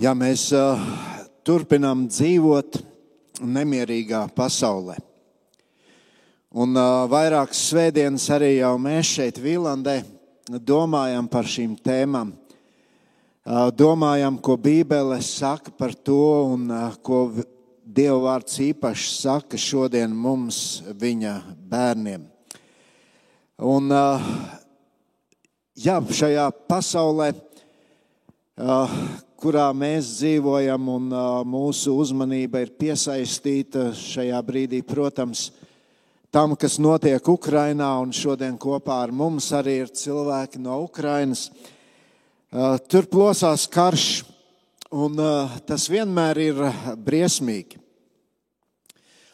Ja mēs uh, turpinām dzīvot nemierīgā pasaulē, un uh, vairākas svētdienas arī jau mēs šeit, Vīlandē, domājam par šīm tēmām, uh, domājam, ko Bībele saka par to, un uh, ko Dieva vārds īpaši saka šodien mums, viņa bērniem. Un, uh, jā, šajā pasaulē, kurā mēs dzīvojam, un uh, mūsu uzmanība ir piesaistīta šajā brīdī, protams, tam, kas notiek Ukrajinā, šodien kopā ar mums arī ir cilvēki no Ukrajinas. Tur plosās karš, un tas vienmēr ir briesmīgi.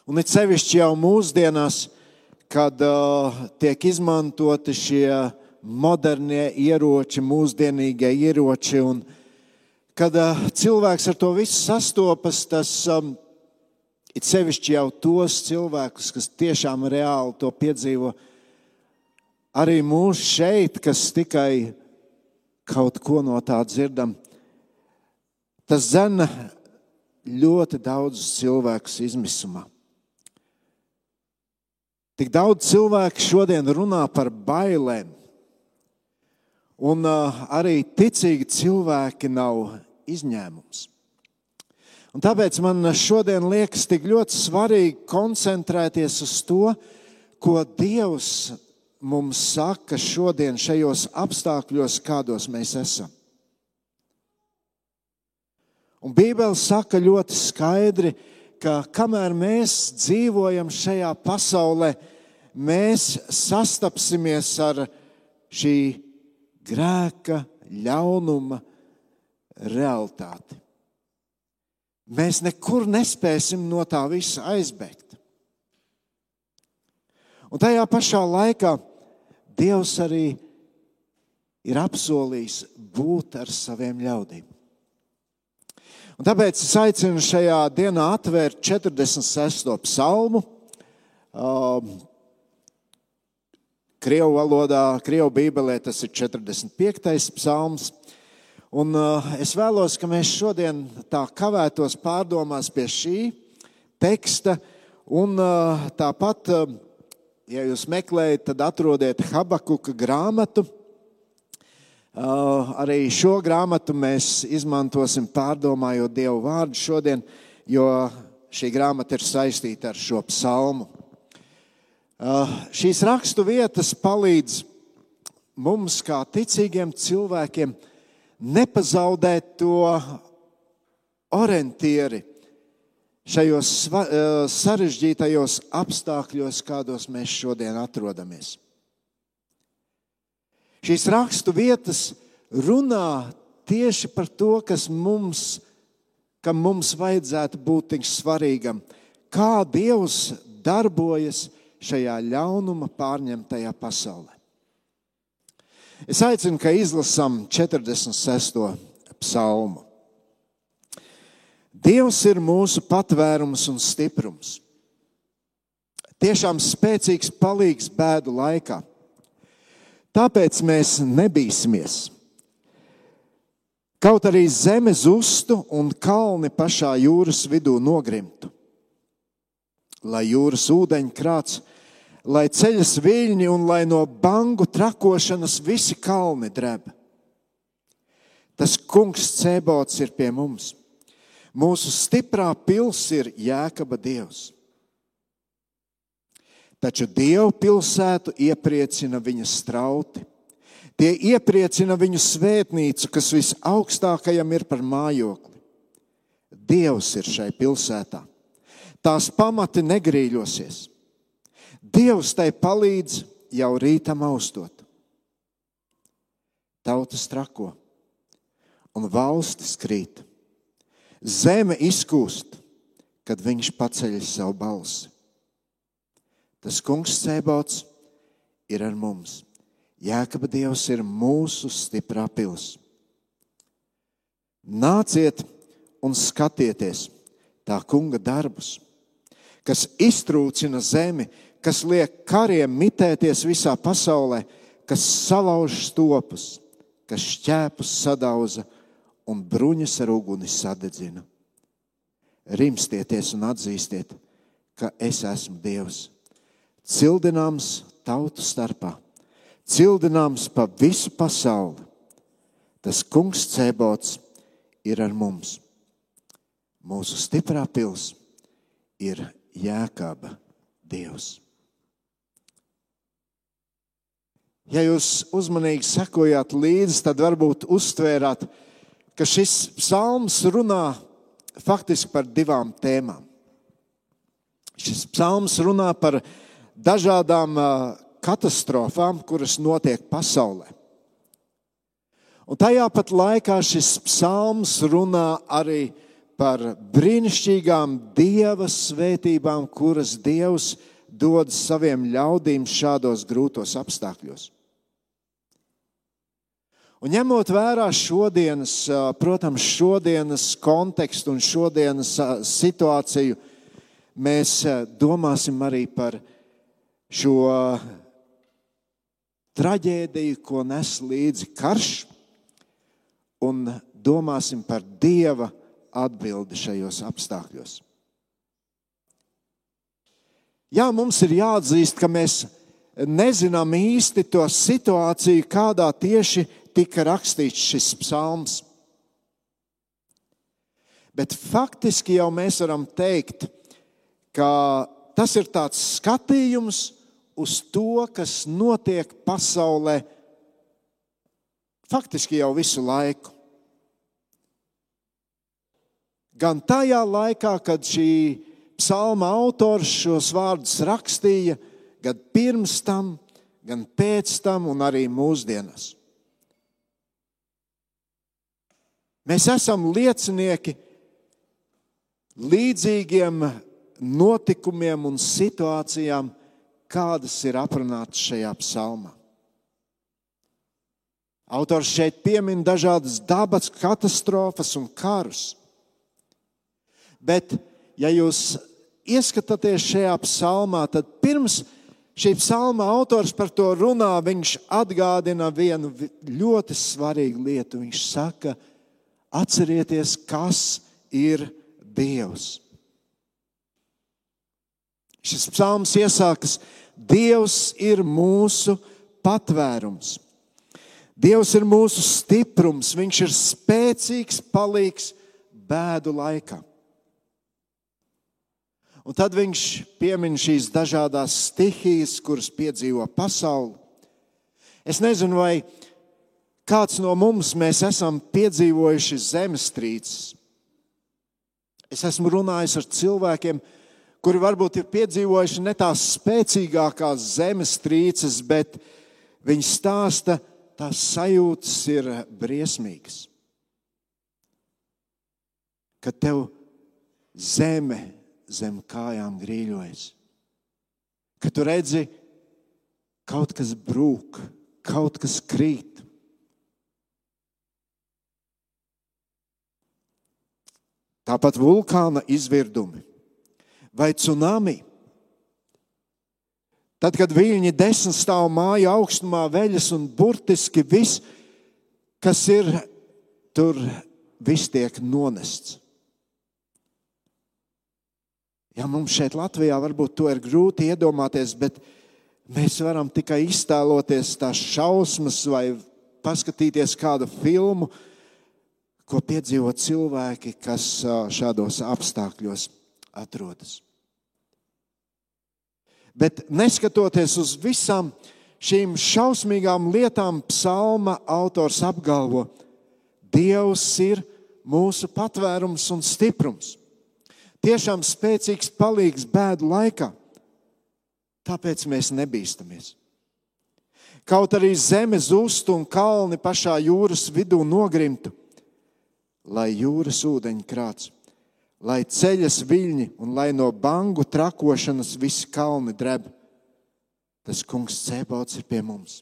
Un it sevišķi jau mūsdienās, kad uh, tiek izmantoti šie modernie ieroči, mūsdienīgie ieroči, un kad cilvēks ar to visu sastopas, tas um, it sevišķi jau tos cilvēkus, kas tiešām reāli to piedzīvo, arī mūs šeit, kas tikai kaut ko no tā dzirdam, tas zena ļoti daudzus cilvēkus izmisumā. Tik daudz cilvēku šodien runā par bailēm, un uh, arī ticīgi cilvēki nav izņēmums. Un tāpēc man šodien liekas tik ļoti svarīgi koncentrēties uz to, ko Dievs mums saka šodien šajos apstākļos, kādos mēs esam. Un Bībele saka ļoti skaidri, ka ka kamēr mēs dzīvojam šajā pasaulē, mēs sastapsimies ar šī grēka, ļaunuma realitāti. Mēs nekur nespēsim no tā visa aizbēgt. Un tajā pašā laikā Dievs arī ir apsolījis būt ar saviem ļaudīm. Un tāpēc es aicinu šajā dienā atvērt 46. psalmu. Um, Krievu valodā, Krievu bībelē tas ir 45. psalms. Un uh, es vēlos, ka mēs šodien tā kavētos pārdomās pie šī teksta. Un uh, tāpat, uh, ja jūs meklējat, tad atrodiet Habakuka grāmatu. Arī šo grāmatu mēs izmantosim pārdomājot Dievu vārdu šodien, jo šī grāmata ir saistīta ar šo psalmu. Šīs rakstu vietas palīdz mums, kā ticīgiem cilvēkiem, nepazaudēt to orientieri šajos uh, sarežģītajos apstākļos, kādos mēs šodien atrodamies. Šīs rakstu vietas runā tieši par to, kas mums, kam mums vajadzētu būt tik svarīgam. Kā Dievs darbojas šajā ļaunuma pārņemtajā pasaulē. Es aicinu, ka izlasām 46. psalmu. Dievs ir mūsu patvērums un stiprums. Tiešām spēcīgs palīgs bēdu laikā. Tāpēc mēs nebīsimies. Kaut arī zeme zustu un kalni pašā jūras vidū nogrimtu, lai jūras ūdeņi krāts, lai ceļas viļņi un lai no bangu trakošanas visi kalni dreb. Tas kungs cēbots ir pie mums. Mūsu stiprā pils ir Jēkaba Dievs. Taču Dievu pilsētu iepriecina viņa strauti. Tie iepriecina viņu svētnīcu, kas visaugstākajam ir par mājokli. Dievs ir šai pilsētā. Tās pamati negrīļosies. Dievs tai palīdz jau rītam austot. Tautas trako un valstis krīt. Zeme izkūst, kad viņš paceļ savu balsi. Tas kungs cēbots ir ar mums. Jēkaba Dievs ir mūsu stiprā pils. Nāciet un skatieties tā kunga darbus, kas iztrūcina zemi, kas liek kariem mitēties visā pasaulē, kas salauž stopus, kas šķēpus sadauza un bruņas ar uguni sadedzina. Rimstieties un atzīstiet, ka es esmu Dievs. Cildināms tautu starpā, cildināms pa visu pasauli. Tas kungs cēbots ir ar mums. Mūsu stiprā pils ir Jēkaba Dievs. Ja jūs uzmanīgi sekojāt līdzi, tad varbūt uztvērāt, ka šis psalms runā faktiski par divām tēmām. Šis psalms runā par dažādām katastrofām, kuras notiek pasaulē. Un tajā pat laikā šis psalms runā arī par brīnišķīgām dieva svētībām, kuras Dievs dod saviem ļaudīm šādos grūtos apstākļos. Un ņemot vērā šodienas, protams, šodienas kontekstu un šodienas situāciju, mēs domāsim arī par šo traģēdiju, ko nes līdzi karš, un domāsim par Dieva atbildi šajos apstākļos. Jā, mums ir jāatzīst, ka mēs nezinām īsti to situāciju, kādā tieši tika rakstīts šis psalms. Bet faktiski jau mēs varam teikt, ka tas ir tāds skatījums uz to, kas notiek pasaulē faktiski jau visu laiku. Gan tajā laikā, kad šī psalma autors šos vārdus rakstīja, gan pirms tam, gan pēc tam, un arī mūsdienās. Mēs esam liecinieki līdzīgiem notikumiem un situācijām, kādas ir aprunātas šajā psalmā. Autors šeit piemin dažādas dabas katastrofas un karus. Bet, ja jūs ieskatāties šajā psalmā, tad pirms šī psalma autors par to runā, viņš atgādina vienu ļoti svarīgu lietu. Viņš saka, ka Atcerieties, kas ir Dievs. Šis psalms iesākas: Dievs ir mūsu patvērums. Dievs ir mūsu stiprums, Viņš ir spēcīgs, palīgs bēdu laikā. Un tad viņš piemin šīs dažādas stihijas, kuras piedzīvo pasauli. Es nezinu, vai Kāds no mums esam piedzīvojuši zemestrīces? Es esmu runājis ar cilvēkiem, kuri varbūt ir piedzīvojuši ne tās spēcīgākās zemestrīces, bet viņi stāsta, tās sajūtas ir briesmīgas. Kad tev zeme zem kājām grīļojas, kad tu redzi, kaut kas brūk, kaut kas krīt. tāpat vulkāna izvirdumi vai tsunami. Tad, kad viļņi desmit stāv māju augstumā, veļas un burtiski viss, kas ir tur, viss tiek nonests. Ja mums šeit Latvijā varbūt to ir grūti iedomāties, bet mēs varam tikai iztēloties tās šausmas vai paskatīties kādu filmu, ko piedzīvo cilvēki, kas šādos apstākļos atrodas. Bet neskatoties uz visām šīm šausmīgām lietām, psalma autors apgalvo, Dievs ir mūsu patvērums un stiprums. Tiešām spēcīgs palīgs bēdu laikā. Tāpēc mēs nebīstamies. Kaut arī zeme zustu un kalni pašā jūras vidū nogrimtu, lai jūras ūdeņi krāts, lai ceļas viļņi un lai no bangu trakošanas visi kalni dreb. Tas kungs cēlots ir pie mums.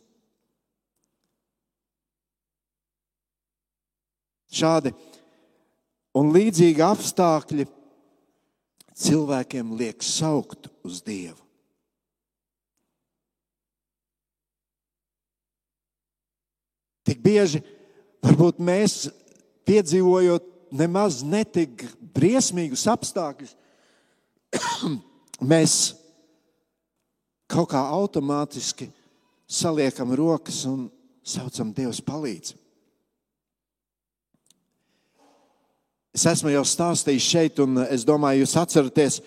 Šādi un līdzīgi apstākļi cilvēkiem liek saukt uz Dievu. Tik bieži varbūt mēs piedzīvojot nemaz netik briesmīgus apstākļus, mēs kaut kā automātiski saliekam rokas un saucam Dievs palīdzi. Es esmu jau stāstījis šeit, un es domāju, jūs atceraties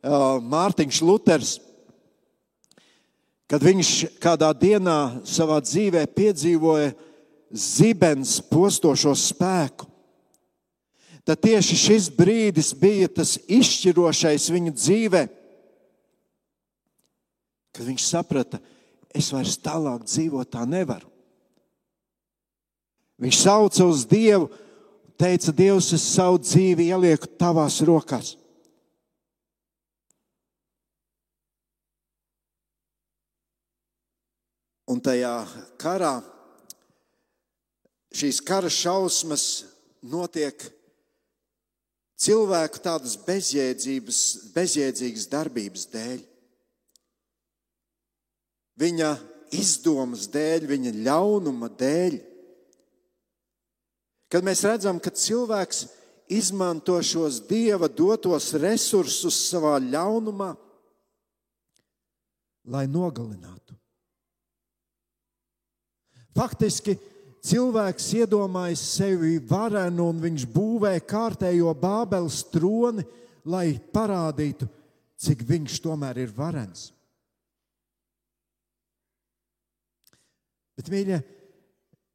Mārtiņš Luters, kad viņš kādā dienā savā dzīvē piedzīvoja zibens postošo spēku. Tad tieši šis brīdis bija tas izšķirošais viņa dzīvē, kad viņš saprata, es vairs tālāk dzīvot tā nevaru. Viņš sauca uz Dievu, teica, Dievs, es savu dzīvi ielieku tavās rokās. Un tajā karā šīs kara šausmas notiek cilvēku tādas bezjēdzīgas darbības dēļ. Viņa izdomas dēļ, viņa ļaunuma dēļ. Kad mēs redzam, ka cilvēks izmanto šos dieva dotos resursus savā ļaunumā, lai nogalinātu. Faktiski cilvēks iedomājas sevi varenu un viņš būvē kārtējo Bābeles troni, lai parādītu, cik viņš tomēr ir varens. Bet, mīļie,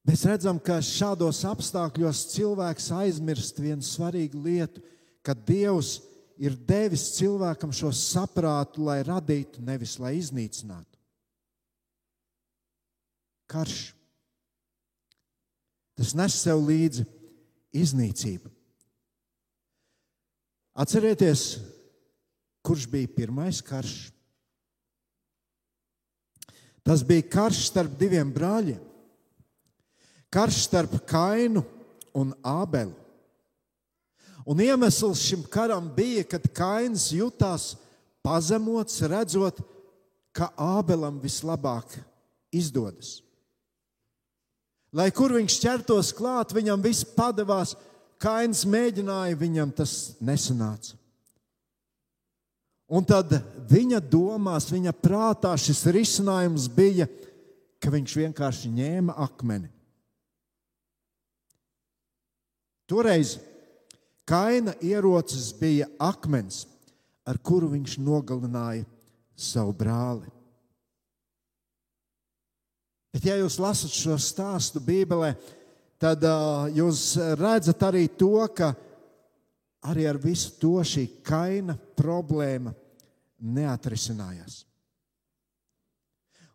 Mēs redzam, ka šādos apstākļos cilvēks aizmirst vienu svarīgu lietu, ka Dievs ir devis cilvēkam šo saprātu, lai radītu, nevis lai iznīcinātu. Karš. Tas nes sev līdzi iznīcību. Atcerieties, kurš bija pirmais karš? Tas bija karš starp diviem brāļiem karš starp Kainu un Ābelu. Un iemesls šim karam bija, kad Kains jutās pazemots, redzot, ka Ābelam vislabāk izdodas. Lai kur viņš ķertos klāt, viņam viss padevās. Kains mēģināja, viņam tas nesanāca. Un tad viņa domās, viņa prātā šis risinājums bija, ka viņš vienkārši ņēma akmeni Toreiz Kaina ierocis bija akmens, ar kuru viņš nogalināja savu brāli. Bet, ja jūs lasat šo stāstu Bībelē, tad uh, jūs redzat arī to, ka arī ar visu to šī kaina problēma neatrisinājās.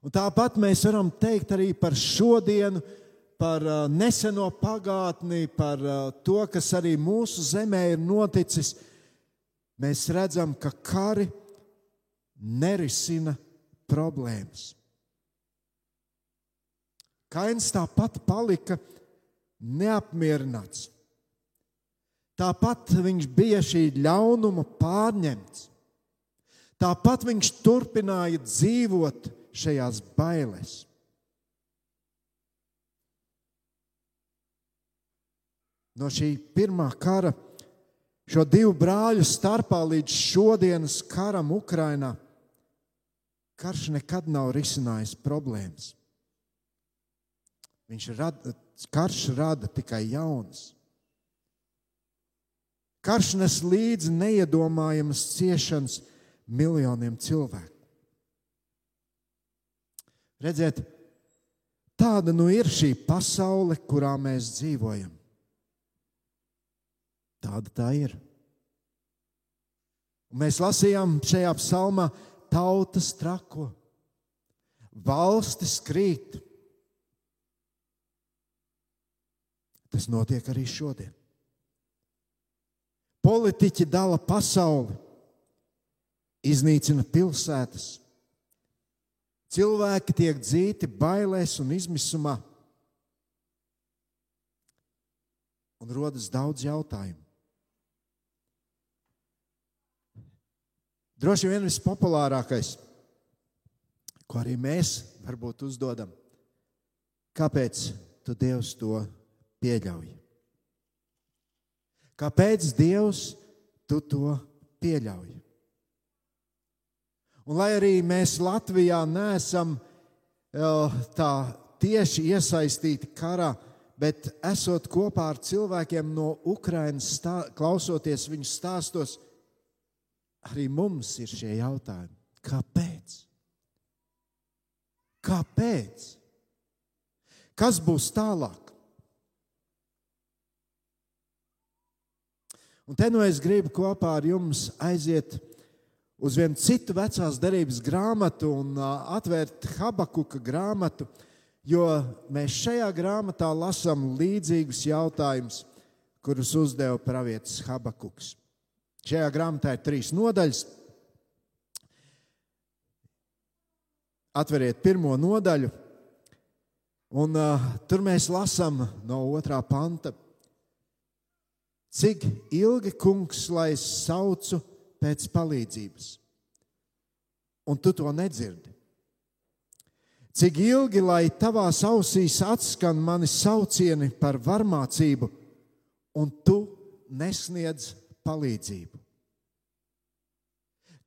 Un tāpat mēs varam teikt arī par šodienu, par uh, neseno pagātni, par uh, to, kas arī mūsu zemē ir noticis, mēs redzam, ka kari nerisina problēmas. Kains tāpat palika neapmierināts. Tāpat viņš bija šī ļaunuma pārņemts. Tāpat viņš turpināja dzīvot šajās bailēs. No šī pirmā kara, šo divu brāļu starpā līdz šodienas karam Ukrajinā, karš nekad nav risinājis problēmas. Viņš rada, karš rada tikai jaunas. Karš nes līdzi neiedomājamas ciešanas miljoniem cilvēku. Redziet, tāda nu ir šī pasaule, kurā mēs dzīvojam. Tāda tā ir. Un mēs lasījām šajā psalmā, tautas trako, valstis krīt. Tas notiek arī šodien. Politiķi dala pasauli, iznīcina pilsētas. Cilvēki tiek dzīti bailēs un izmisumā. Un rodas daudz jautājumu. Droši vien vispopulārākais, ko arī mēs varbūt uzdodam, kāpēc tu Dievs to pieļauj? Kāpēc Dievs tu to pieļauj? Un lai arī mēs Latvijā neesam tā tieši iesaistīti karā, bet esot kopā ar cilvēkiem no Ukrainas, klausoties viņu stāstos, arī mums ir šie jautājumi. Kāpēc? Kāpēc? Kas būs tālāk? Un te nu es gribu kopā ar jums aiziet uz vienu citu vecās derības grāmatu un atvērt Habakuka grāmatu, jo mēs šajā grāmatā lasām līdzīgus jautājumus, kurus uzdeva pravietis Habakuks. Šajā grāmatā ir trīs nodaļas. Atveriet pirmo nodaļu, un uh, tur mēs lasām no otrā panta, cik ilgi kungs lai es saucu pēc palīdzības, un tu to nedzirdi. Cik ilgi lai tavās ausīs atskan mani saucieni par varmācību, un tu nesniedz palīdzību.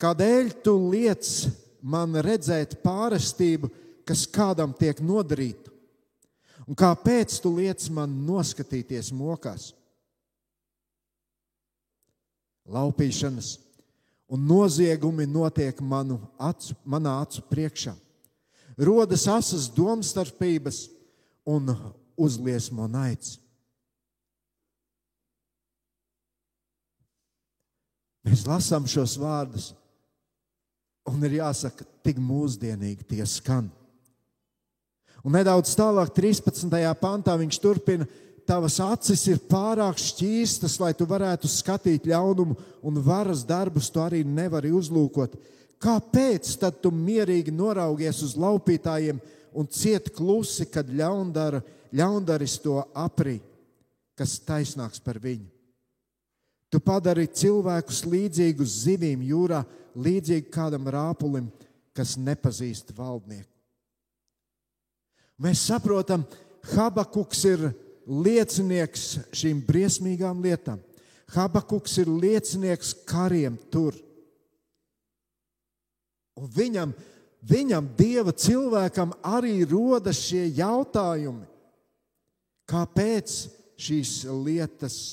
Kādēļ tu liec man redzēt pārestību, kas kādam tiek nodarīta? Un kāpēc tu liec man noskatīties mokās? Laupīšanas un noziegumi notiek manu acu, manā acu priekšā. Rodas asas domstarpības un uzliesmo naids. Mēs lasām šos vārdus, un ir jāsaka, tik mūsdienīgi tie skan. Un nedaudz tālāk, 13. pantā, viņš turpina, tavas acis ir pārāk šķīstas, lai tu varētu skatīt ļaunumu, un varas darbus tu arī nevari uzlūkot. Kāpēc tad tu mierīgi noraugies uz laupītājiem un ciet klusi, kad ļaundara, ļaundaris to aprī, kas taisnāks par viņu? Tu padari cilvēkus līdzīgus zivīm jūrā, līdzīgi kādam rāpulim, kas nepazīst valdnieku. Mēs saprotam, Habakuks ir liecinieks šīm briesmīgām lietām. Habakuks ir liecinieks kariem tur. Un viņam, viņam, Dieva cilvēkam, arī rodas šie jautājumi, kāpēc šīs lietas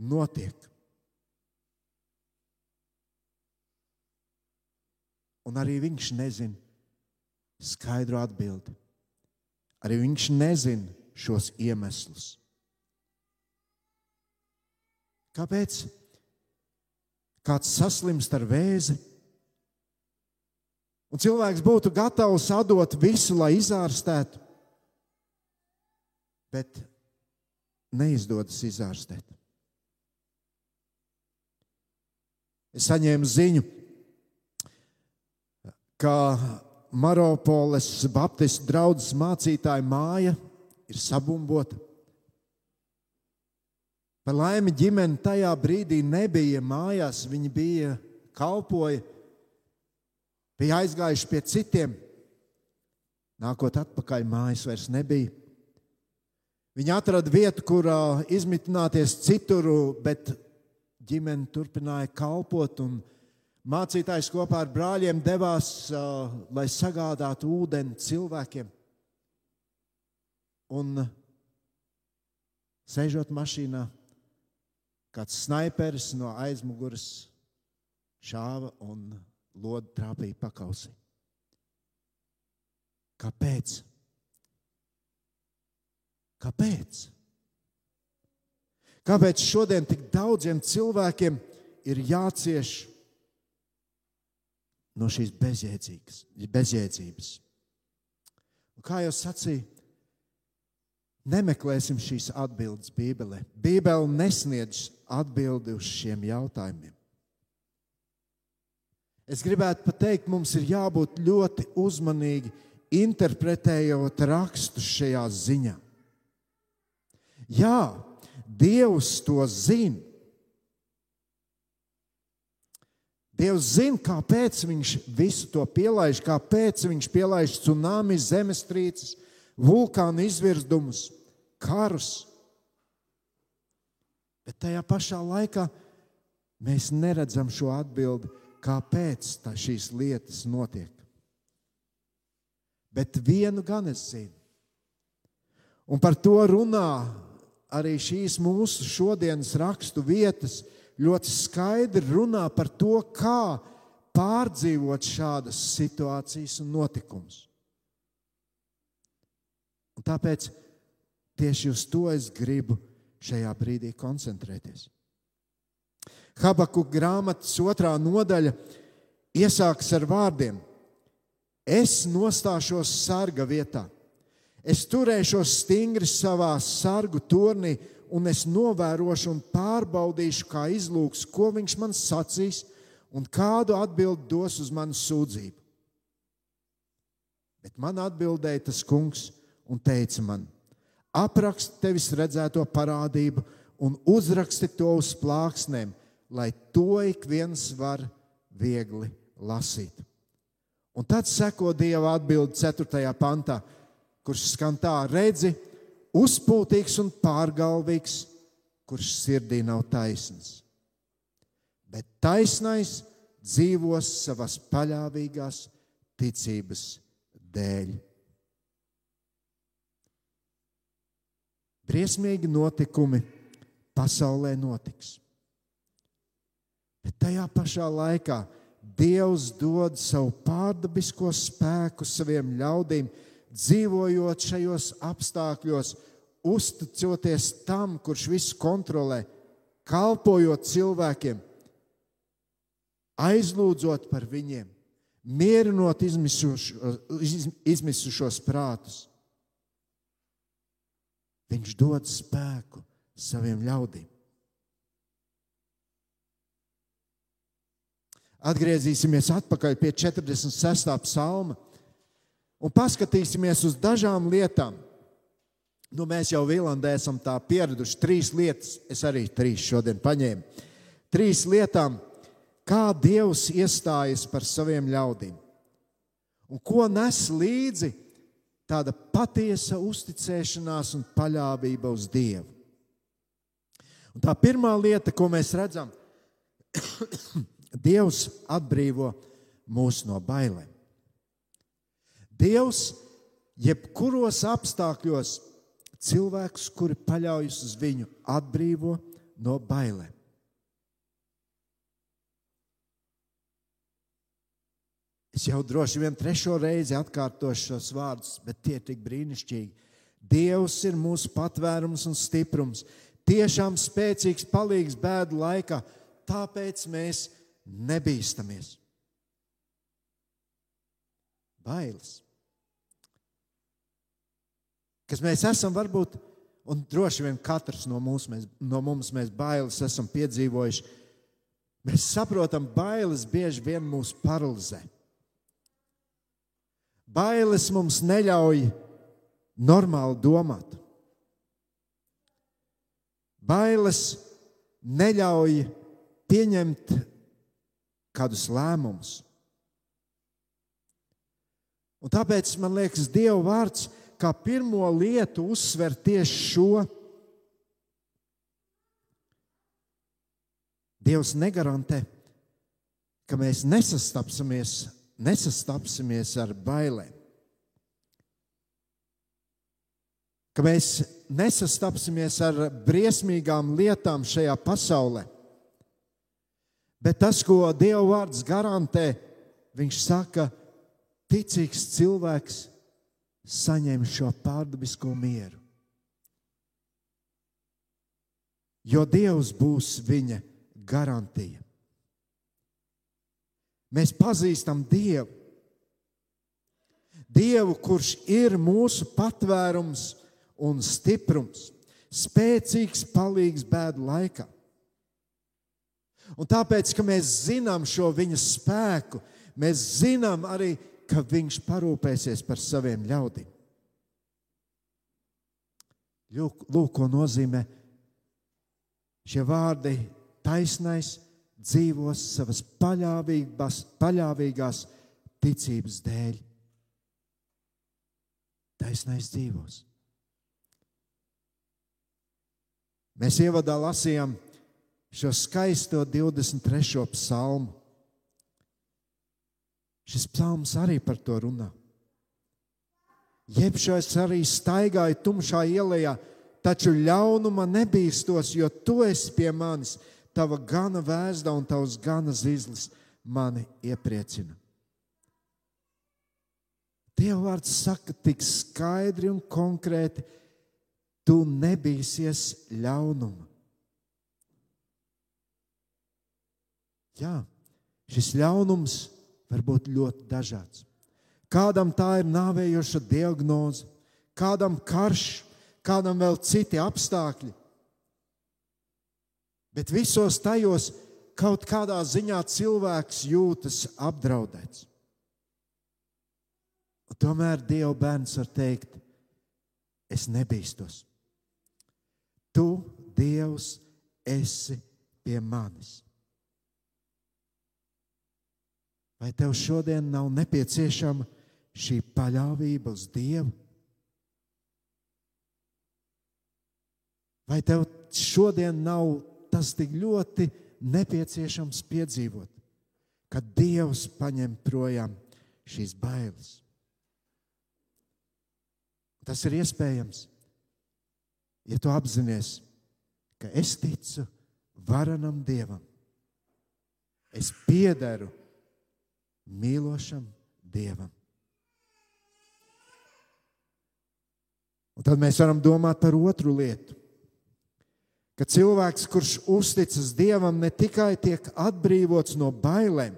notiek. Un arī viņš nezina skaidru atbildi. Arī viņš nezina šos iemeslus. Kāpēc? Kāds saslimst ar vēzi, un cilvēks būtu gatavs atdot visu, lai izārstētu, bet neizdodas izārstēt. Es saņēmu ziņu, ka Maropoles Baptistu draugs mācītāja māja ir sabumbota. Par laimi ģimene tajā brīdī nebija mājās, viņi bija kalpoja, bija aizgājuši pie citiem. Nākot atpakaļ, mājas vairs nebija. Viņi atrada vietu, kur izmitināties citur, bet ģimene turpināja kalpot un Mācītājs kopā ar brāļiem devās, uh, lai sagādātu ūdeni cilvēkiem. Un sēžot mašīnā, kāds sniperis no aizmugures šāva un lodi trāpīja pakausī. Kāpēc? Kāpēc? Kāpēc šodien tik daudziem cilvēkiem ir jācieš no šīs bezjēdzības. Un kā jau sacīju, nemeklēsim šīs atbildes Bībelē. Bībele nesniedz atbildi uz šiem jautājumiem. Es gribētu pateikt, mums ir jābūt ļoti uzmanīgi interpretējot rakstus šajā ziņā. Jā, Dievs to zina. Dievs zina, kāpēc viņš visu to pielaiž, kāpēc viņš pielaiž tsunami, zemestrīces, vulkānu izvirdumus, karus. Bet tajā pašā laikā mēs neredzam šo atbildi, kāpēc šīs lietas notiek. Bet vienu gan es zinu, un par to runā arī šīs mūsu šodienas rakstu vietas, ļoti skaidri runā par to, kā pārdzīvot šādas situācijas un notikumus. Un tāpēc tieši uz to es gribu šajā brīdī koncentrēties. Habaku grāmatas otrā nodaļa iesākas ar vārdiem: Es nostāšos sarga vietā, es turēšos stingri savā sargu turnī, un es novērošu un pārbaudīšu, kā izlūks, ko viņš man sacīs un kādu atbildi dos uz manu sūdzību. Bet man atbildēja tas kungs un teica man: apraksti tevis redzēto parādību un uzraksti to uz plāksnēm, lai to ik viens var viegli lasīt. Un tad seko Dieva atbilde 4. pantā, kurš skan tā: redzi, uzpūtīgs un pārgalvīgs, kurš sirdī nav taisns. Bet taisnais dzīvos savas paļāvīgās ticības dēļ. briesmīgi notikumi pasaulē notiks. Bet tajā pašā laikā Dievs dod savu pārdabisko spēku saviem ļaudīm, dzīvojot šajos apstākļos, uzticoties tam, kurš visu kontrolē, kalpojot cilvēkiem, aizlūdzot par viņiem, mierinot izmisušos prātus. Viņš dod spēku saviem ļaudīm. Atgriezīsimies atpakaļ pie 46. psalma un paskatīsimies uz dažām lietām. Nu, mēs jau Vīlandē esam tā pieraduši. Trīs lietas, es arī trīs šodien paņēmu. Trīs lietām, kā Dievs iestājas par saviem ļaudīm. Un ko nes līdzi tāda patiesa uzticēšanās un paļāvība uz Dievu. Un tā pirmā lieta, ko mēs redzam, Dievs atbrīvo mūs no bailēm. Dievs jebkuros apstākļos cilvēkus, kuri paļaujas uz viņu, atbrīvo no bailēm. Es jau droši vien trešo reizi atkārtošu šos vārdus, bet tie ir tik brīnišķīgi. Dievs ir mūsu patvērums un stiprums. Tiešām spēcīgs palīgs bēdu laikā, tāpēc mēs nebīstamies. Bailes. Kas mēs esam, varbūt, un droši vien katrs no, mūs, mēs, no mums mēs bailes esam piedzīvojuši. Mēs saprotam, bailes bieži vien mūs paralizē. Bailes mums neļauj normāli domāt. Bailes neļauj pieņemt kādus lēmumus. Un tāpēc man liekas, Dieva vārds kā pirmo lietu uzsver tieši šo. Dievs negarantē, ka mēs nesastapsimies nesastapsimies ar bailēm. Ka mēs nesastapsimies ar briesmīgām lietām šajā pasaulē. Bet tas, ko Dieva vārds garantē, viņš saka, ticīgs cilvēks saņem šo pārdabisko mieru. Jo Dievs būs viņa garantija. Mēs pazīstam Dievu. Dievu, kurš ir mūsu patvērums un stiprums, spēcīgs palīgs bēdu laikā. Un tāpēc, ka mēs zinām šo viņa spēku, mēs zinām arī, ka viņš parūpēsies par saviem ļaudīm. Lūk, lūk ko nozīmē šie vārdi - taisnais, dzīvos savas paļāvīgās, paļāvīgās ticības dēļ. Taisnais dzīvos. Mēs ievadā lasījām šo skaisto 23. psalmu. Šis psalms arī par to runā. Jebšais arī staigāja tumšā ielā, taču ļaunuma nebīstos, jo tu esi pie manis. Tava gana vēsta un tavs gana zīslis mani iepriecina. Dieva vārds saka tik skaidri un konkrēti, tu nebīsies ļaunuma. Jā, šis ļaunums var būt ļoti dažāds. Kādam tā ir nāvējoša diagnoze, kādam karš, kādam vēl citi apstākļi. Bet visos tajos kaut kādā ziņā cilvēks jūtas apdraudēts. Un tomēr Dieva bērns var teikt, es nebīstos. Tu, Dievs, esi pie manis. Vai tev šodien nav nepieciešama šī paļāvība uz Dievu? Vai tev šodien nav tas tik ļoti nepieciešams piedzīvot, ka Dievs paņem projām šīs bailes? Tas ir iespējams, ja tu apzinājies, ka es ticu varenam Dievam. Es piederu mīlošam Dievam. Un tad mēs varam domāt par otru lietu. Ka cilvēks, kurš uzticas Dievam, ne tikai tiek atbrīvots no bailēm,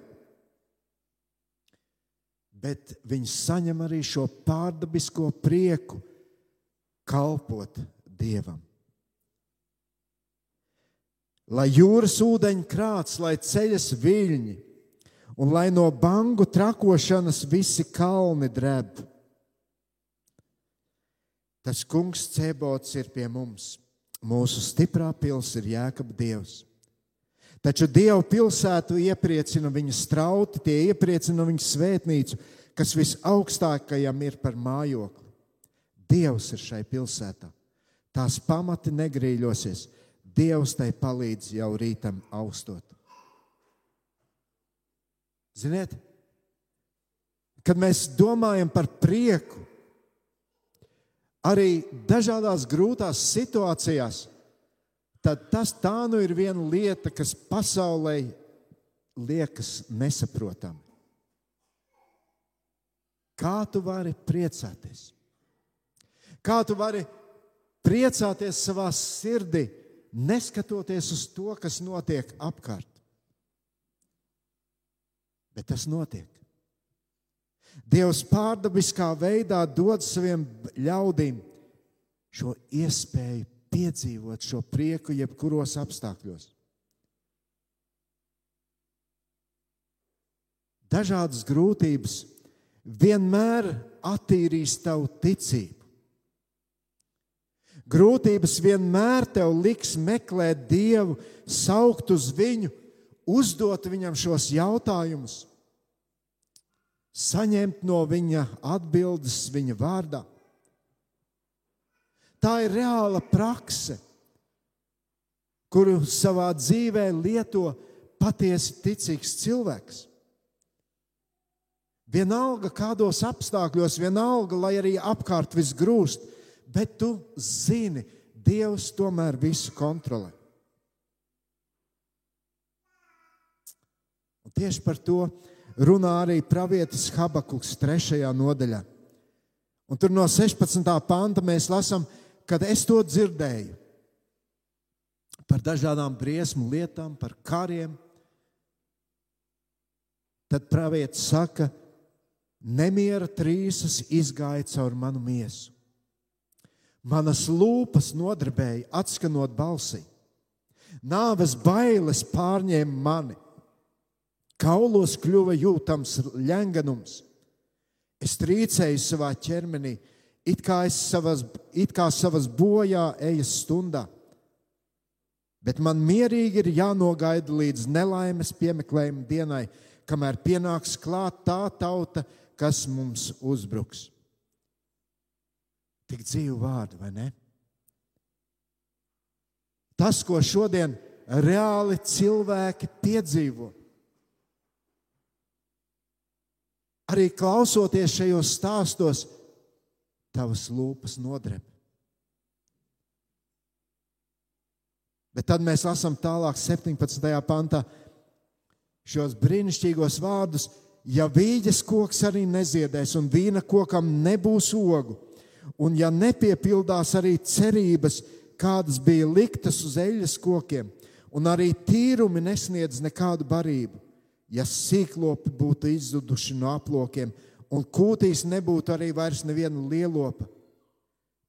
bet viņš saņem arī šo pārdabisko prieku kalpot Dievam. Lai jūras ūdeņi krāts, lai ceļas viļņi, un lai no bangu trakošanas visi kalni dreb. Tas kungs Cēbots ir pie mums. Mūsu stiprā pils ir Jēkab Dievs. Taču Dieva pilsētu iepriecina viņa strauti, tie iepriecina viņa svētnīcu, kas visaugstākajam ir par mājokli. Dievs ir šai pilsētā. Tās pamati negrīļosies. Dievs tai palīdz jau rītam austot. Ziniet, kad mēs domājam par prieku, arī dažādās grūtās situācijās, tad tas tā nu ir viena lieta, kas pasaulē liekas nesaprotama. Kā tu vari priecāties? Kā tu vari priecāties savā sirdī, neskatoties uz to, kas notiek apkārt? Bet tas notiek. Dievs pārdabiskā veidā dod saviem ļaudīm šo iespēju piedzīvot šo prieku jebkuros apstākļos. Dažādas grūtības vienmēr attīrīs tavu ticību. Grūtības vienmēr tev liks meklēt Dievu, saukt uz Viņu uzdot viņam šos jautājumus, saņemt no viņa atbildes viņa vārdā. Tā ir reāla prakse, kuru savā dzīvē lieto patiesi ticīgs cilvēks. Vienalga kādos apstākļos, vienalga, lai arī apkārt viss grūst, bet tu zini, Dievs tomēr visu kontrolē. Un tieši par to runā arī pravietis Habakuks 3. nodaļā. Un tur no 16. panta mēs lasām, kad es to dzirdēju par dažādām briesmu lietām, par kariem. Tad pravietis saka, nemiera trīsas izgāja caur manu miesu. Manas lūpas nodarbēja, atskanot balsi. Nāves bailes pārņēma mani Kaulos kļuva jūtams ļenganums. Es trīcēju savā ķermenī, it kā, savas, it kā savas bojā ejas stundā. Bet man mierīgi ir jānogaida līdz nelaimes piemeklējuma dienai, kamēr pienāks klāt tā tauta, kas mums uzbruks. Tik dzīvu vārdu, vai ne? Tas, ko šodien reāli cilvēki piedzīvo. Arī klausoties šajos stāstos, tavas lūpas nodreb. Bet tad mēs lasām tālāk, 17. pantā, šos brīnišķīgos vārdus. Ja vīģes koks arī neziedēs, un vīna kokam nebūs ogu, un ja nepiepildās arī cerības, kādas bija liktas uz eļļas kokiem, un arī tīrumi nesniedz nekādu barību, ja sīklopi būtu izzuduši no aplokiem, un kūtīs nebūtu arī vairs neviena lielopa,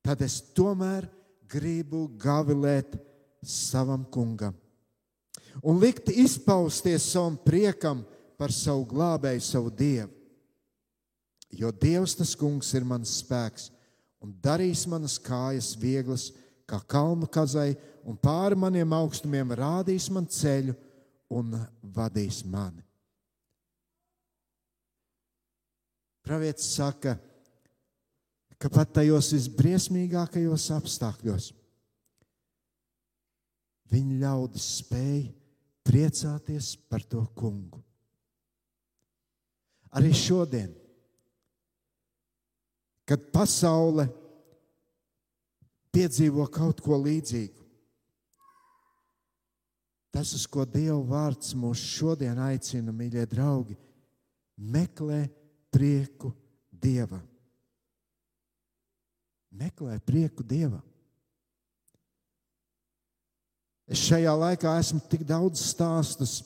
tad es tomēr gribu gavilēt savam kungam un likt izpausties savam priekam par savu glābēju, savu dievu. Jo Dievs tas kungs ir mans spēks un darīs manas kājas vieglas, kā kalnu kazai, un pāri maniem augstumiem rādīs man ceļu un vadīs mani. Pravietis saka, ka pat tajos visbriesmīgākajos apstākļos viņa ļaudis spēja priecāties par to kungu. Arī šodien, kad pasaule piedzīvo kaut ko līdzīgu, tas, uz ko Dieva vārds mūs šodien aicina, mīļie draugi, meklē prieku Dieva. Meklē prieku Dievam. Es šajā laikā esmu tik daudz stāstus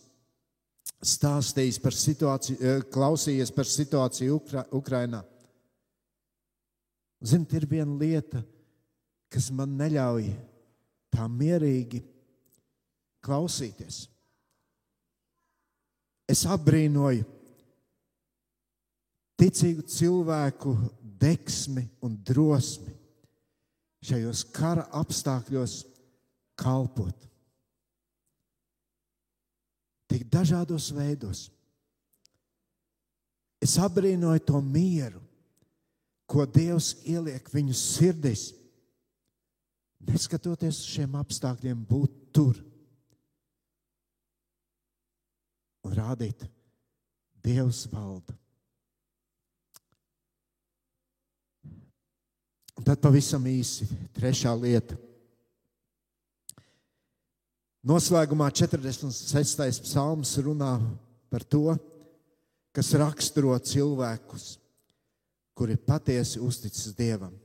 stāstījis par situāciju, eh, klausījies par situāciju Ukra Ukrainā. Ziniet, ir viena lieta, kas man neļauj tā mierīgi klausīties. Es apbrīnoju ticīgu cilvēku deksmi un drosmi šajos kara apstākļos kalpot tik dažādos veidos. Es abrīnoju to mieru, ko Dievs ieliek viņu sirdīs, neskatoties uz šiem apstākļiem, būt tur un rādīt, Dievs valda. Un tad pavisam īsi trešā lieta. Noslēgumā 46. psalms runā par to, kas raksturo cilvēkus, kuri patiesi uzticas Dievam.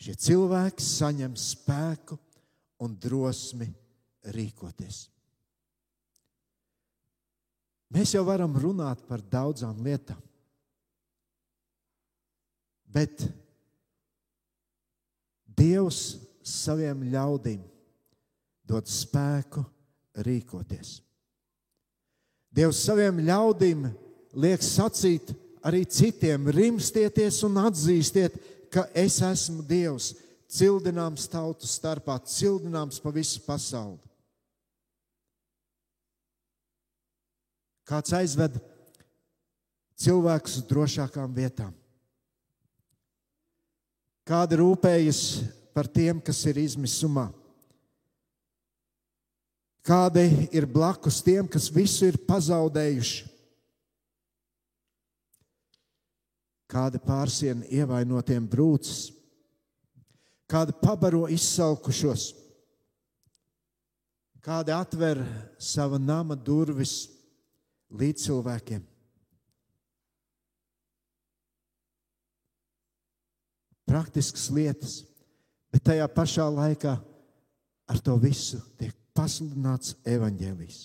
Šie cilvēki saņem spēku un drosmi rīkoties. Mēs jau varam runāt par daudzām lietām, bet Dievs saviem ļaudīm dod spēku rīkoties. Dievs saviem ļaudīm liek sacīt arī citiem, rimstieties un atzīstiet, ka es esmu Dievs, cildināms tautu starpā, cildināms pa visu pasauli. Kāds aizved cilvēkus uz drošākām vietām? Kāda rūpējas par tiem, kas ir izmisumā? Kādi ir blakus tiem, kas visu ir pazaudējuši? Kāda pārsiena ievainotiem brūcis, kāda pabaro izsalkušos, kāda atver sava nama durvis līdz cilvēkiem. Praktiskas lietas, bet tajā pašā laikā ar to visu tiek pasludināts evaņģēlijs.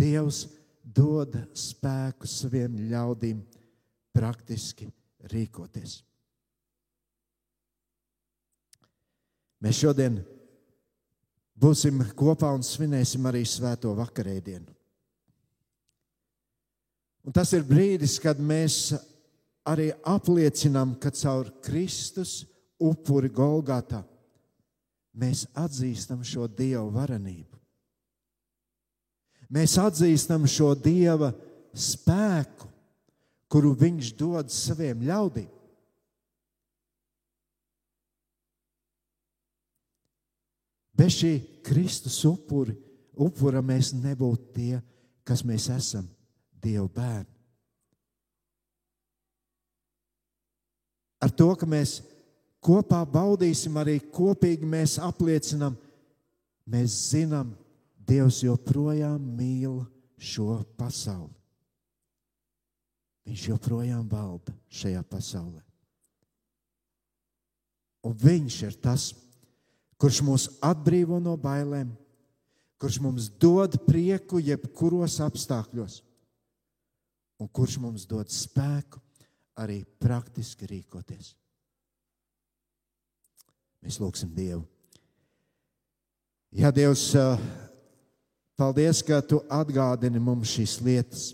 Dievs dod spēku saviem ļaudīm praktiski rīkoties. Mēs šodien būsim kopā un svinēsim arī Svēto vakarēdienu. Un tas ir brīdis, kad mēs arī apliecinām, ka caur Kristus upuri Golgātā mēs atzīstam šo Dieva varenību. Mēs atzīstam šo Dieva spēku, kuru Viņš dod saviem ļaudīm. Bez šī Kristus upuri, upura mēs nebūtu tie, kas mēs esam, Dieva bērni. Ar to, ka mēs kopā baudīsim, arī kopīgi mēs apliecinām, mēs zinām, Dievs joprojām mīl šo pasauli. Viņš joprojām valda šajā pasaulē. Un viņš ir tas, kurš mūs atbrīvo no bailēm, kurš mums dod prieku jebkuros apstākļos, un kurš mums dod spēku arī praktiski rīkoties. Mēs lūgsim Dievu. Jā, Dievs, paldies, ka Tu atgādini mums šīs lietas,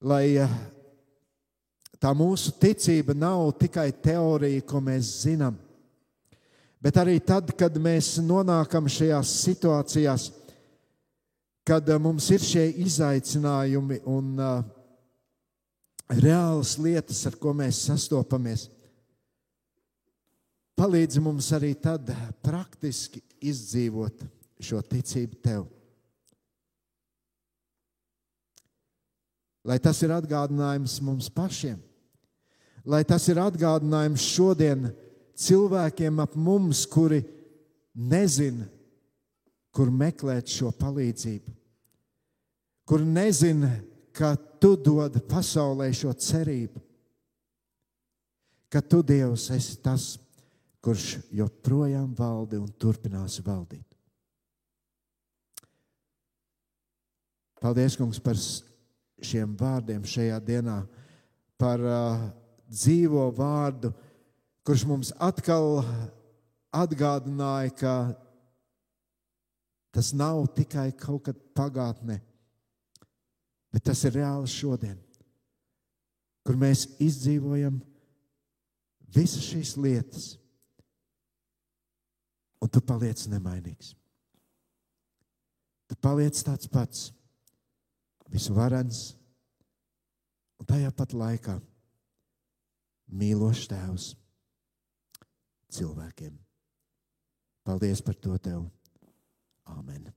lai tā mūsu ticība nav tikai teorija, ko mēs zinām Bet arī tad, kad mēs nonākam šajās situācijās, kad uh, mums ir šie izaicinājumi un uh, reālas lietas, ar ko mēs sastopamies, palīdzi mums arī tad praktiski izdzīvot šo ticību tev. Lai tas ir atgādinājums mums pašiem, lai tas ir atgādinājums šodien cilvēkiem ap mums, kuri nezina, kur meklēt šo palīdzību, kur nezina, ka tu dod pasaulē šo cerību, ka tu, Dievs, esi tas, kurš joprojām valdi un turpinās valdīt. Paldies, Kungs, par šiem vārdiem šajā dienā, par uh, dzīvo vārdu, kurš mums atkal atgādināja, ka tas nav tikai kaut kad pagātnē, bet tas ir reāli šodien, kur mēs izdzīvojam visas šīs lietas, un tu paliec nemainīgs. Tu paliec tāds pats, visvarens, un tajā pat laikā mīlošs Tēvs cilvēkiem. Paldies par to tev. Āmen.